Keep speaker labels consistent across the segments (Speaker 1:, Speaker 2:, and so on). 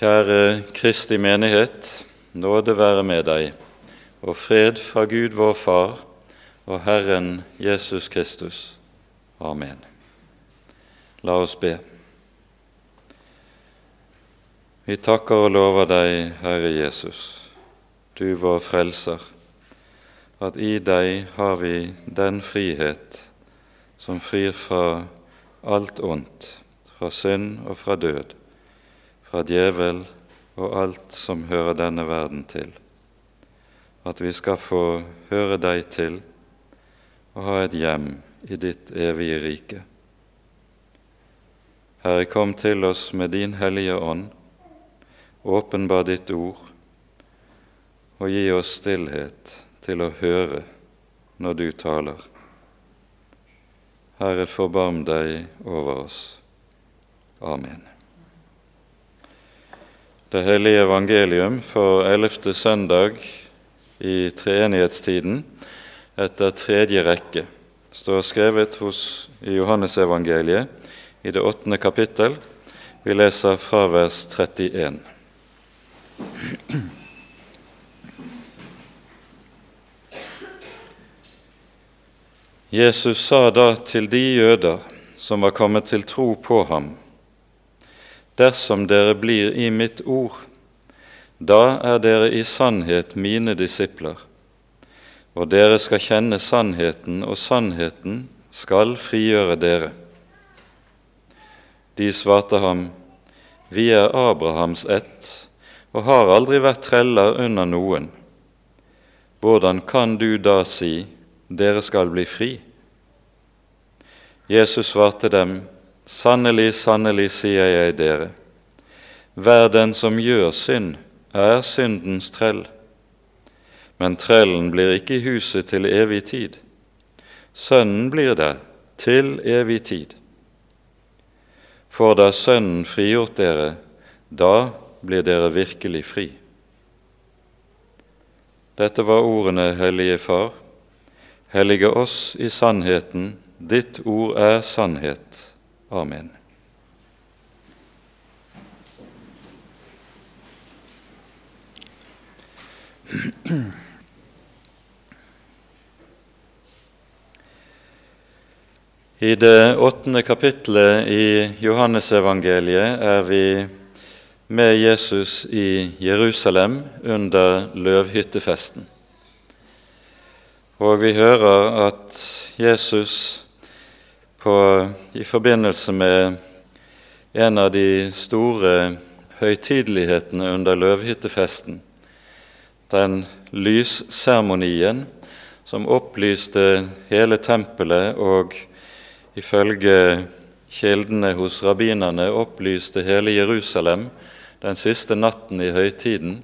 Speaker 1: Kjære Kristi menighet, nåde være med deg, og fred fra Gud vår Far og Herren Jesus Kristus. Amen. La oss be. Vi takker og lover deg, Herre Jesus, du vår Frelser, at i deg har vi den frihet som frir fra alt ondt, fra synd og fra død fra djevel og alt som hører denne verden til, at vi skal få høre deg til og ha et hjem i ditt evige rike. Herre, kom til oss med din Hellige Ånd, åpenbar ditt ord, og gi oss stillhet til å høre når du taler. Herre, forbarm deg over oss. Amen. Det hellige evangelium for ellevte søndag i treenighetstiden etter tredje rekke står skrevet hos, i Johannesevangeliet i det åttende kapittel. Vi leser fra vers 31. Jesus sa da til de jøder som var kommet til tro på ham, Dersom dere blir i mitt ord, da er dere i sannhet mine disipler, og dere skal kjenne sannheten, og sannheten skal frigjøre dere. De svarte ham, Vi er Abrahams ett og har aldri vært treller under noen. Hvordan kan du da si, Dere skal bli fri? Jesus svarte dem, Sannelig, sannelig, sier jeg dere, hver den som gjør synd, er syndens trell. Men trellen blir ikke i huset til evig tid. Sønnen blir der til evig tid. For da Sønnen frigjort dere, da blir dere virkelig fri. Dette var ordene, Hellige Far. Hellige oss i sannheten. Ditt ord er sannhet. Amen. I det åttende kapittelet i Johannesevangeliet er vi med Jesus i Jerusalem under løvhyttefesten. Og vi hører at Jesus på, i forbindelse med en av de store høytidelighetene under løvhyttefesten, den lysseremonien som opplyste hele tempelet og ifølge kildene hos rabbinerne opplyste hele Jerusalem den siste natten i høytiden,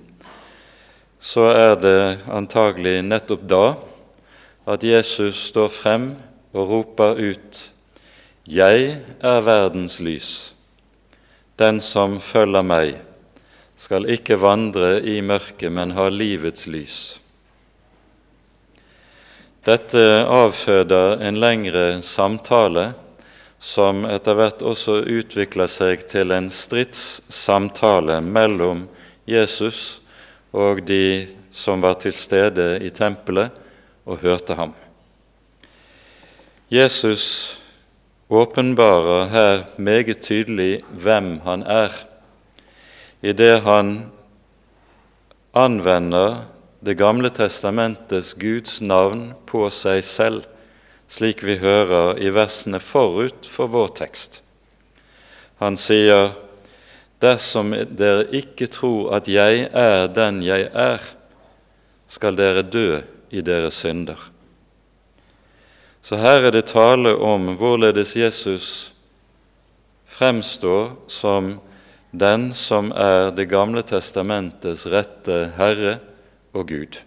Speaker 1: så er det antagelig nettopp da at Jesus står frem og roper ut jeg er verdens lys. Den som følger meg, skal ikke vandre i mørket, men ha livets lys. Dette avføder en lengre samtale som etter hvert også utvikler seg til en stridssamtale mellom Jesus og de som var til stede i tempelet og hørte ham. Jesus åpenbarer her meget tydelig hvem han er, idet han anvender Det gamle testamentets Guds navn på seg selv, slik vi hører i versene forut for vår tekst. Han sier, 'Dersom dere ikke tror at jeg er den jeg er, skal dere dø i deres synder.' Så her er det tale om hvorledes Jesus fremstår som den som er Det gamle testamentets rette Herre og Gud.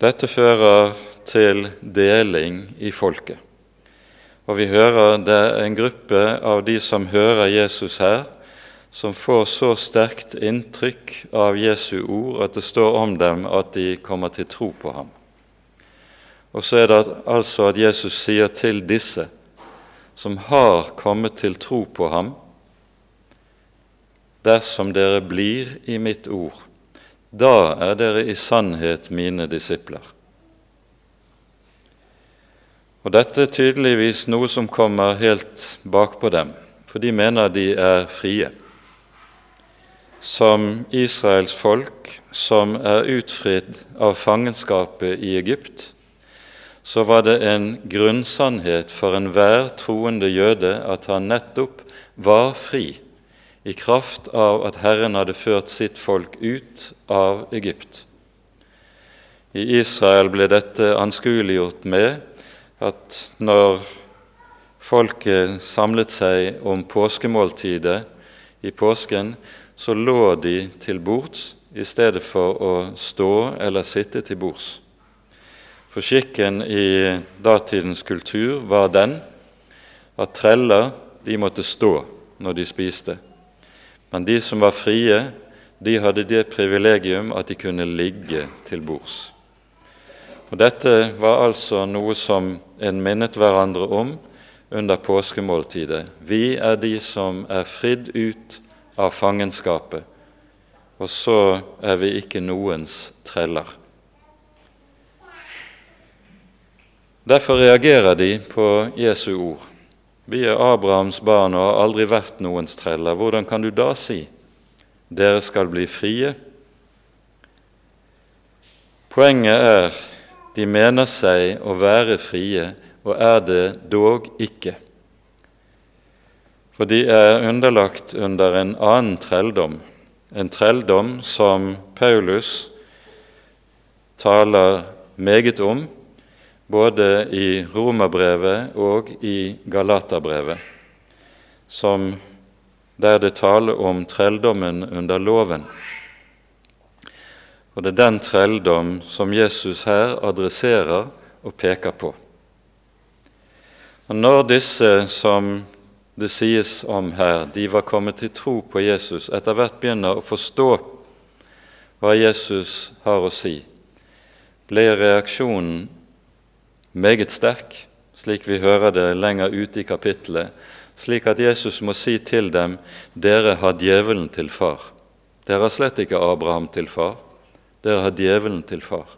Speaker 1: Dette fører til deling i folket. Og vi hører det er en gruppe av de som hører Jesus her, som får så sterkt inntrykk av Jesu ord at det står om dem at de kommer til tro på ham. Og så er det altså at Jesus sier til disse som har kommet til tro på ham, dersom dere blir i mitt ord, da er dere i sannhet mine disipler. Og Dette er tydeligvis noe som kommer helt bakpå dem, for de mener de er frie. Som Israels folk som er utfridd av fangenskapet i Egypt, så var det en grunnsannhet for enhver troende jøde at han nettopp var fri i kraft av at Herren hadde ført sitt folk ut av Egypt. I Israel ble dette anskueliggjort med at når folket samlet seg om påskemåltidet i påsken, så lå de til bords i stedet for å stå eller sitte til bords. For skikken i datidens kultur var den at treller de måtte stå når de spiste. Men de som var frie, de hadde det privilegium at de kunne ligge til bords. Og Dette var altså noe som en minnet hverandre om under påskemåltidet. Vi er de som er fridd ut av fangenskapet, og så er vi ikke noens treller. Derfor reagerer de på Jesu ord. Vi er Abrahams barn og har aldri vært noens treller. Hvordan kan du da si dere skal bli frie? Poenget er de mener seg å være frie, og er det dog ikke. For de er underlagt under en annen trelldom, en trelldom som Paulus taler meget om, både i Romerbrevet og i Galaterbrevet, der det taler om trelldommen under loven. Og det er den trelldom som Jesus her adresserer og peker på. Og Når disse som det sies om her, de var kommet til tro på Jesus, etter hvert begynner å forstå hva Jesus har å si, ble reaksjonen meget sterk, slik vi hører det lenger ute i kapittelet, slik at Jesus må si til dem, dere har djevelen til far. Dere har slett ikke Abraham til far. Dere har djevelen til far.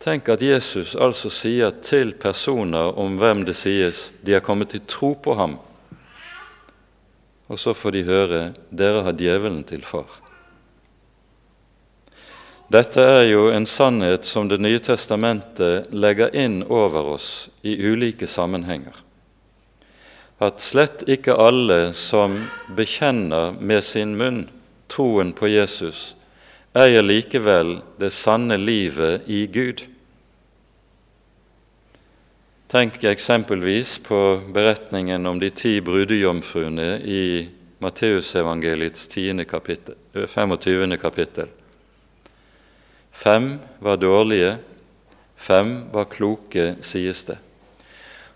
Speaker 1: Tenk at Jesus altså sier til personer om hvem det sies de har kommet til tro på ham, og så får de høre dere har djevelen til far. Dette er jo en sannhet som Det nye testamentet legger inn over oss i ulike sammenhenger. At slett ikke alle som bekjenner med sin munn troen på Jesus, eier likevel det sanne livet i Gud. Tenk eksempelvis på beretningen om de ti brudejomfruene i Matteusevangeliets 25. kapittel. Fem var dårlige, fem var kloke, sies det.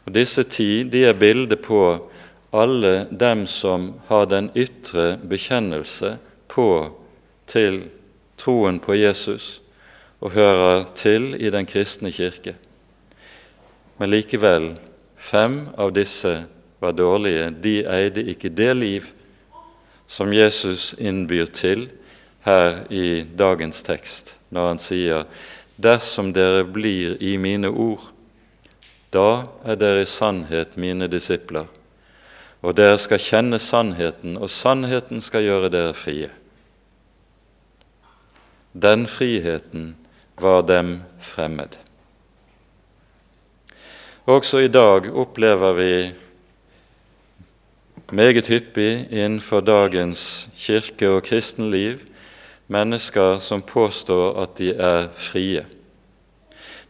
Speaker 1: Og Disse ti de er bildet på alle dem som har den ytre bekjennelse på til troen på Jesus og hører til i den kristne kirke. Men likevel, fem av disse var dårlige. De eide ikke det liv som Jesus innbyr til her i dagens tekst, når han sier:" Dersom dere blir i mine ord, da er dere i sannhet mine disipler, og dere skal kjenne sannheten, og sannheten skal gjøre dere frie. Den friheten var dem fremmed. Også i dag opplever vi meget hyppig innenfor dagens kirke- og kristenliv mennesker som påstår at de er frie.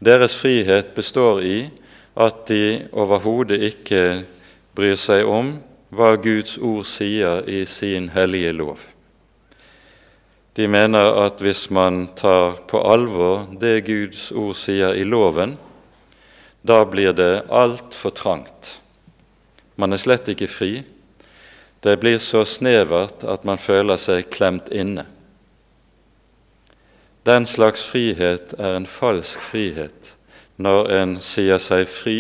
Speaker 1: Deres frihet består i at de overhodet ikke bryr seg om hva Guds ord sier i sin hellige lov. De mener at hvis man tar på alvor det Guds ord sier i loven, da blir det altfor trangt. Man er slett ikke fri. Det blir så snevert at man føler seg klemt inne. Den slags frihet er en falsk frihet når en sier seg fri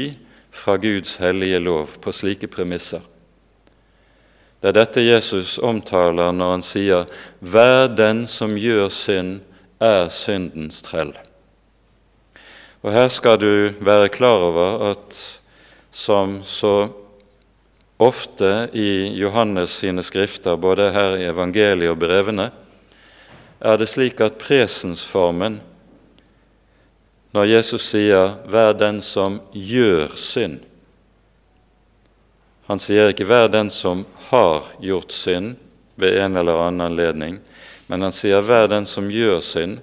Speaker 1: fra Guds hellige lov på slike premisser. Det er dette Jesus omtaler når han sier 'Hver den som gjør synd, er syndens trell'. Og Her skal du være klar over at som så ofte i Johannes sine skrifter, både her i evangeliet og brevene, er det slik at presensformen, når Jesus sier 'vær den som gjør synd' Han sier ikke 'vær den som har gjort synd' ved en eller annen anledning, men han sier 'vær den som gjør synd'.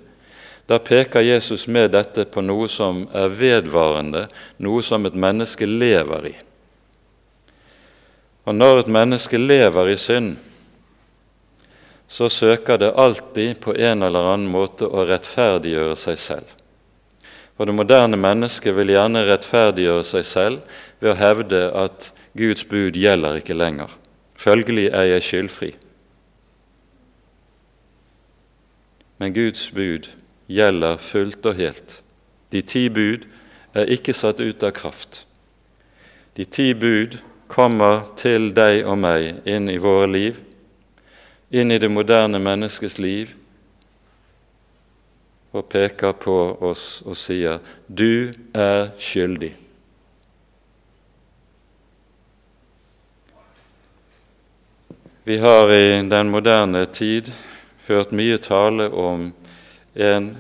Speaker 1: Da peker Jesus med dette på noe som er vedvarende, noe som et menneske lever i. Og når et menneske lever i synd, så søker det alltid på en eller annen måte å rettferdiggjøre seg selv. Og det moderne mennesket vil gjerne rettferdiggjøre seg selv ved å hevde at Guds bud gjelder ikke lenger. Følgelig er jeg skyldfri. Men Guds bud gjelder fullt og helt. De ti bud er ikke satt ut av kraft. De ti bud kommer til deg og meg inn i våre liv, inn i det moderne menneskets liv, og peker på oss og sier 'Du er skyldig'. Vi har i den moderne tid hørt mye tale om en,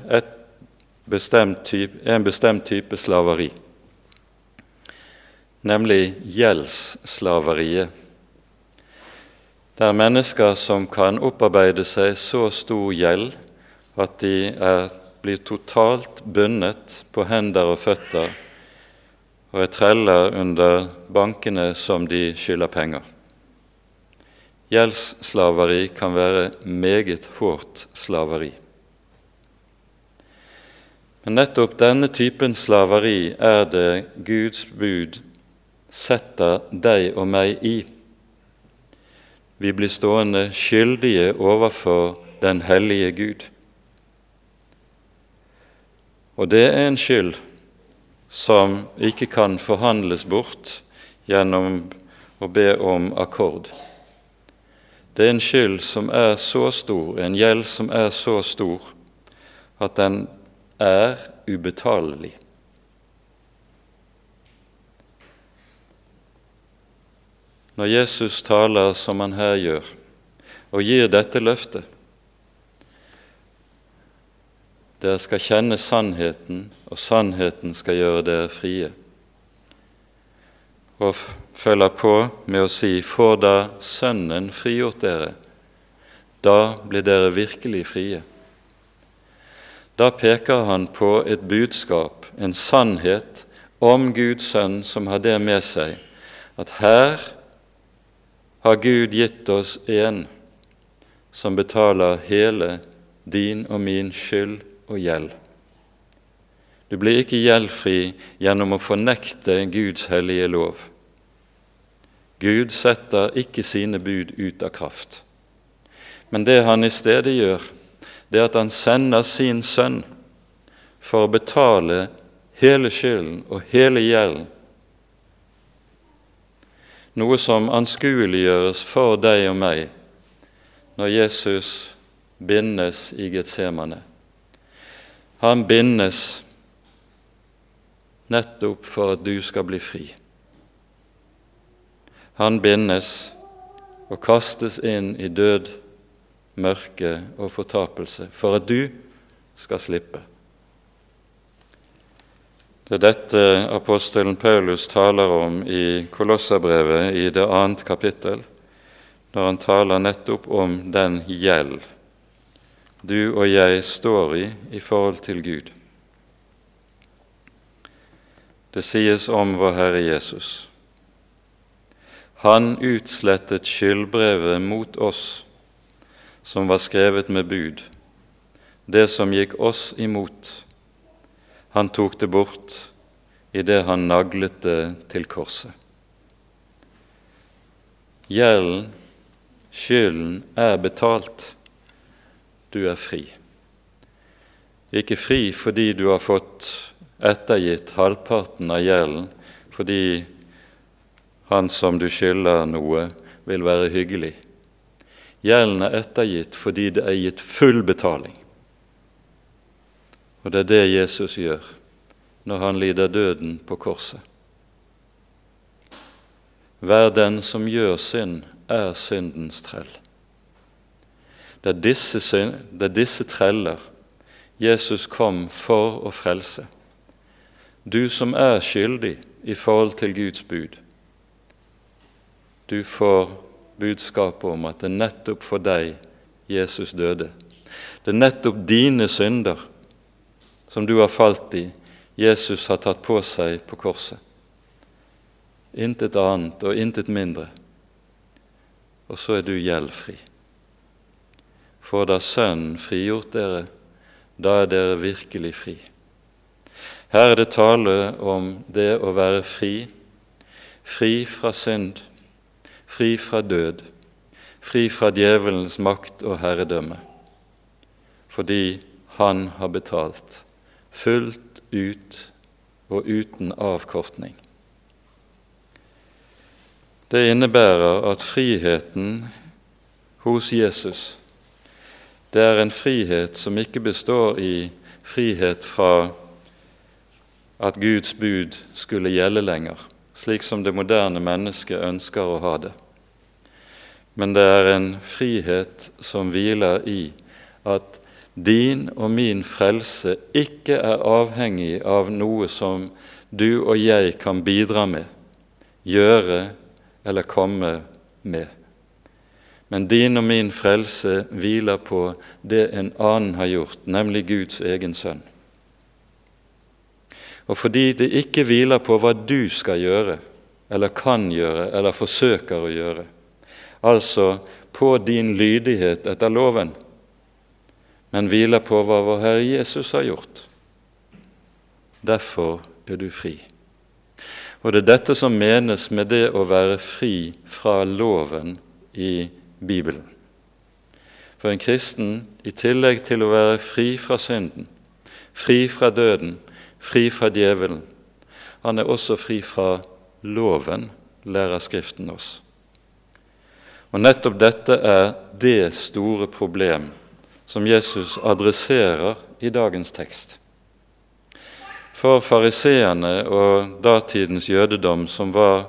Speaker 1: bestemt type, en bestemt type slaveri nemlig gjeldsslaveriet. Det er mennesker som kan opparbeide seg så stor gjeld at de er, blir totalt bundet på hender og føtter og er treller under bankene som de skylder penger. Gjeldsslaveri kan være meget hårdt slaveri. Men nettopp denne typen slaveri er det Guds bud setter deg og meg i. Vi blir stående skyldige overfor den hellige Gud. Og det er en skyld som ikke kan forhandles bort gjennom å be om akkord. Det er en skyld som er så stor, en gjeld som er så stor, at den er ubetalelig. når Jesus taler som han her gjør, og gir dette løftet. Dere skal kjenne sannheten, og sannheten skal gjøre dere frie. Og følger på med å si:" Får da Sønnen frigjort dere, da blir dere virkelig frie. Da peker han på et budskap, en sannhet om Guds sønn som har det med seg, at her har Gud gitt oss en som betaler hele din og min skyld og gjeld. Du blir ikke gjeldfri gjennom å fornekte Guds hellige lov. Gud setter ikke sine bud ut av kraft. Men det han i stedet gjør, det er at han sender sin sønn for å betale hele skylden og hele gjelden noe som anskueliggjøres for deg og meg når Jesus bindes i Getsemane. Han bindes nettopp for at du skal bli fri. Han bindes og kastes inn i død, mørke og fortapelse for at du skal slippe. Det er dette apostelen Paulus taler om i Kolosserbrevet i det annet kapittel, når han taler nettopp om den gjeld du og jeg står i i forhold til Gud. Det sies om vår Herre Jesus. Han utslettet skyldbrevet mot oss som var skrevet med bud, det som gikk oss imot han tok det bort idet han naglet det til korset. Gjelden, skylden, er betalt. Du er fri. Ikke fri fordi du har fått ettergitt halvparten av gjelden, fordi han som du skylder noe, vil være hyggelig. Gjelden er ettergitt fordi det er gitt full betaling. Og det er det Jesus gjør når han lider døden på korset. Hver den som gjør synd, er syndens trell. Det er disse, det er disse treller Jesus kom for å frelse. Du som er skyldig i forhold til Guds bud, du får budskapet om at det er nettopp for deg Jesus døde. Det er nettopp dine synder som du har falt i, Jesus har tatt på seg på korset. Intet annet og intet mindre. Og så er du gjeldfri. For da Sønnen frigjort dere, da er dere virkelig fri. Her er det tale om det å være fri, fri fra synd, fri fra død, fri fra djevelens makt og herredømme, fordi han har betalt fullt ut og uten avkortning. Det innebærer at friheten hos Jesus det er en frihet som ikke består i frihet fra at Guds bud skulle gjelde lenger, slik som det moderne mennesket ønsker å ha det. Men det er en frihet som hviler i at din og min frelse ikke er avhengig av noe som du og jeg kan bidra med, gjøre eller komme med. Men din og min frelse hviler på det en annen har gjort, nemlig Guds egen sønn. Og fordi det ikke hviler på hva du skal gjøre, eller kan gjøre, eller forsøker å gjøre, altså på din lydighet etter loven, men hviler på hva vår Herre Jesus har gjort. Derfor er du fri. Og det er dette som menes med det å være fri fra loven i Bibelen. For en kristen, i tillegg til å være fri fra synden, fri fra døden, fri fra djevelen. Han er også fri fra loven, lærer Skriften oss. Og Nettopp dette er det store problem som Jesus adresserer i dagens tekst. For fariseerne og datidens jødedom, som var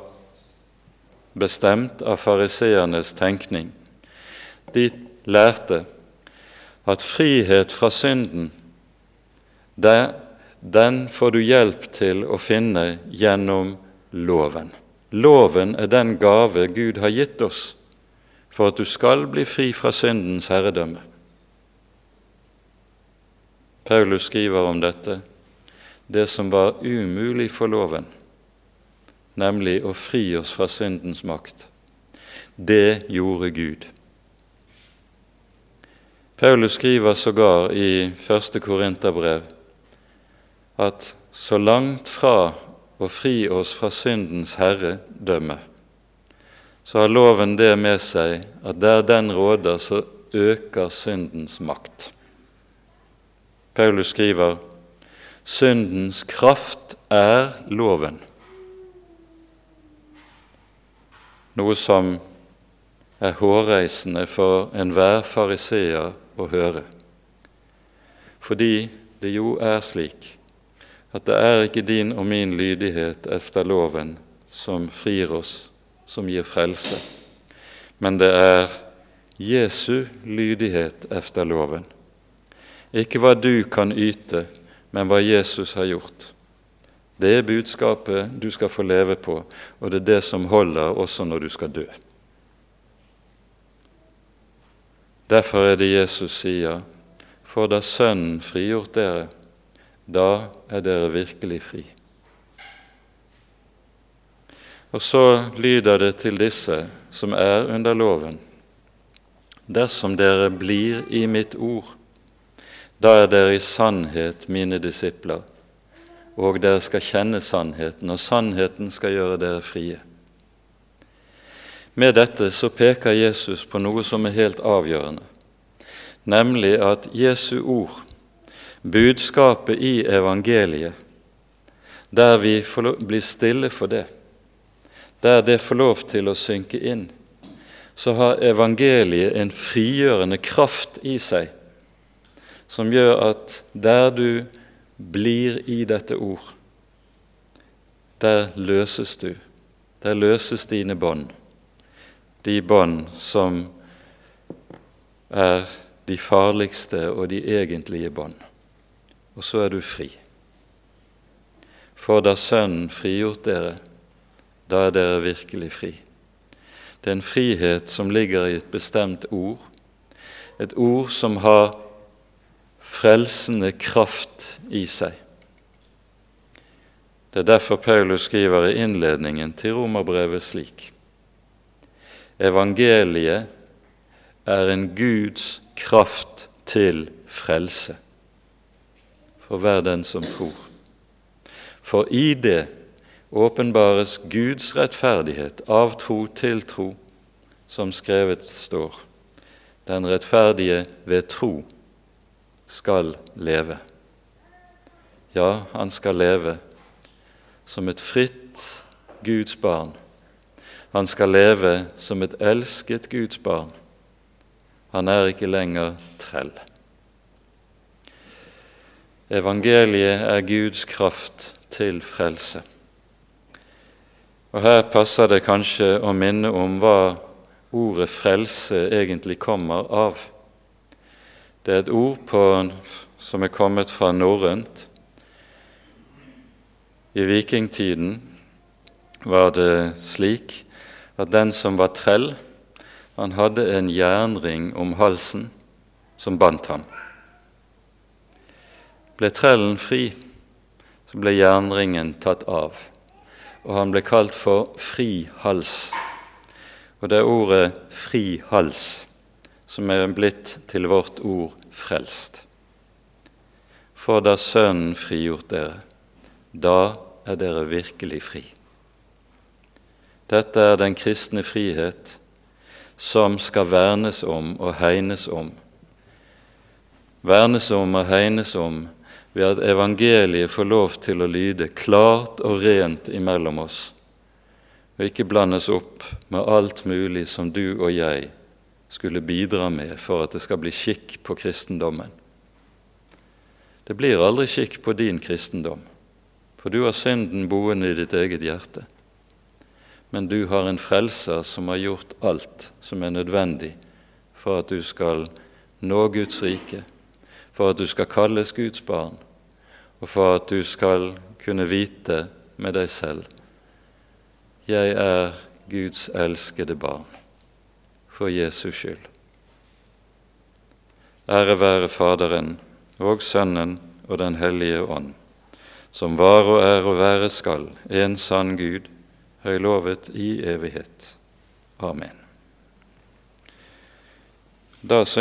Speaker 1: bestemt av fariseernes tenkning, de lærte at frihet fra synden det den får du hjelp til å finne gjennom loven. Loven er den gave Gud har gitt oss for at du skal bli fri fra syndens herredømme. Paulus skriver om dette, det som var umulig for loven, nemlig å fri oss fra syndens makt. Det gjorde Gud. Paulus skriver sågar i første Korinterbrev at så langt fra å fri oss fra syndens herredømme, så har loven det med seg at der den råder, så øker syndens makt. Paulus skriver syndens kraft er loven. Noe som er hårreisende for enhver fariseer å høre. Fordi det jo er slik at det er ikke din og min lydighet efter loven som frir oss, som gir frelse, men det er Jesu lydighet efter loven. Ikke hva du kan yte, men hva Jesus har gjort. Det er budskapet du skal få leve på, og det er det som holder også når du skal dø. Derfor er det Jesus sier, for da Sønnen frigjort dere, da er dere virkelig fri. Og så lyder det til disse som er under loven. Dersom dere blir i mitt ord, da er dere i sannhet mine disipler, og dere skal kjenne sannheten, og sannheten skal gjøre dere frie. Med dette så peker Jesus på noe som er helt avgjørende, nemlig at Jesu ord budskapet i evangeliet, der vi blir stille for det, der det får lov til å synke inn, så har evangeliet en frigjørende kraft i seg som gjør at der du blir i dette ord, der løses du. Der løses dine bånd, de bånd som er de farligste og de egentlige bånd. Og så er du fri. For da Sønnen frigjort dere, da er dere virkelig fri. Det er en frihet som ligger i et bestemt ord, et ord som har frelsende kraft i seg. Det er derfor Paulus skriver i innledningen til romerbrevet slik.: Evangeliet er en Guds kraft til frelse for hver den som tror. For i det åpenbares Guds rettferdighet av tro til tro, som skrevet står. Den rettferdige ved tro skal leve. Ja, han skal leve som et fritt Guds barn. Han skal leve som et elsket Guds barn. Han er ikke lenger trell. Evangeliet er Guds kraft til frelse. Og Her passer det kanskje å minne om hva ordet 'frelse' egentlig kommer av. Det er et ord på, som er kommet fra norrønt. I vikingtiden var det slik at den som var trell, han hadde en jernring om halsen som bandt ham. Ble trellen fri, så ble jernringen tatt av, og han ble kalt for fri hals. Og det er ordet 'fri hals' som er blitt til vårt ord 'frelst'. For da Sønnen frigjort dere, da er dere virkelig fri. Dette er den kristne frihet som skal vernes om og hegnes om. Vernes om og hegnes om ved at evangeliet får lov til å lyde klart og rent imellom oss, og ikke blandes opp med alt mulig som du og jeg skulle bidra med for at det skal bli skikk på kristendommen. Det blir aldri skikk på din kristendom, for du har synden boende i ditt eget hjerte. Men du har en frelser som har gjort alt som er nødvendig for at du skal nå Guds rike, for at du skal kalles Guds barn, og for at du skal kunne vite med deg selv jeg er Guds elskede barn for Jesus skyld. Ære være Faderen og Sønnen og Den hellige ånd, som var og er og være skal, en sann Gud, høylovet i evighet. Amen. Da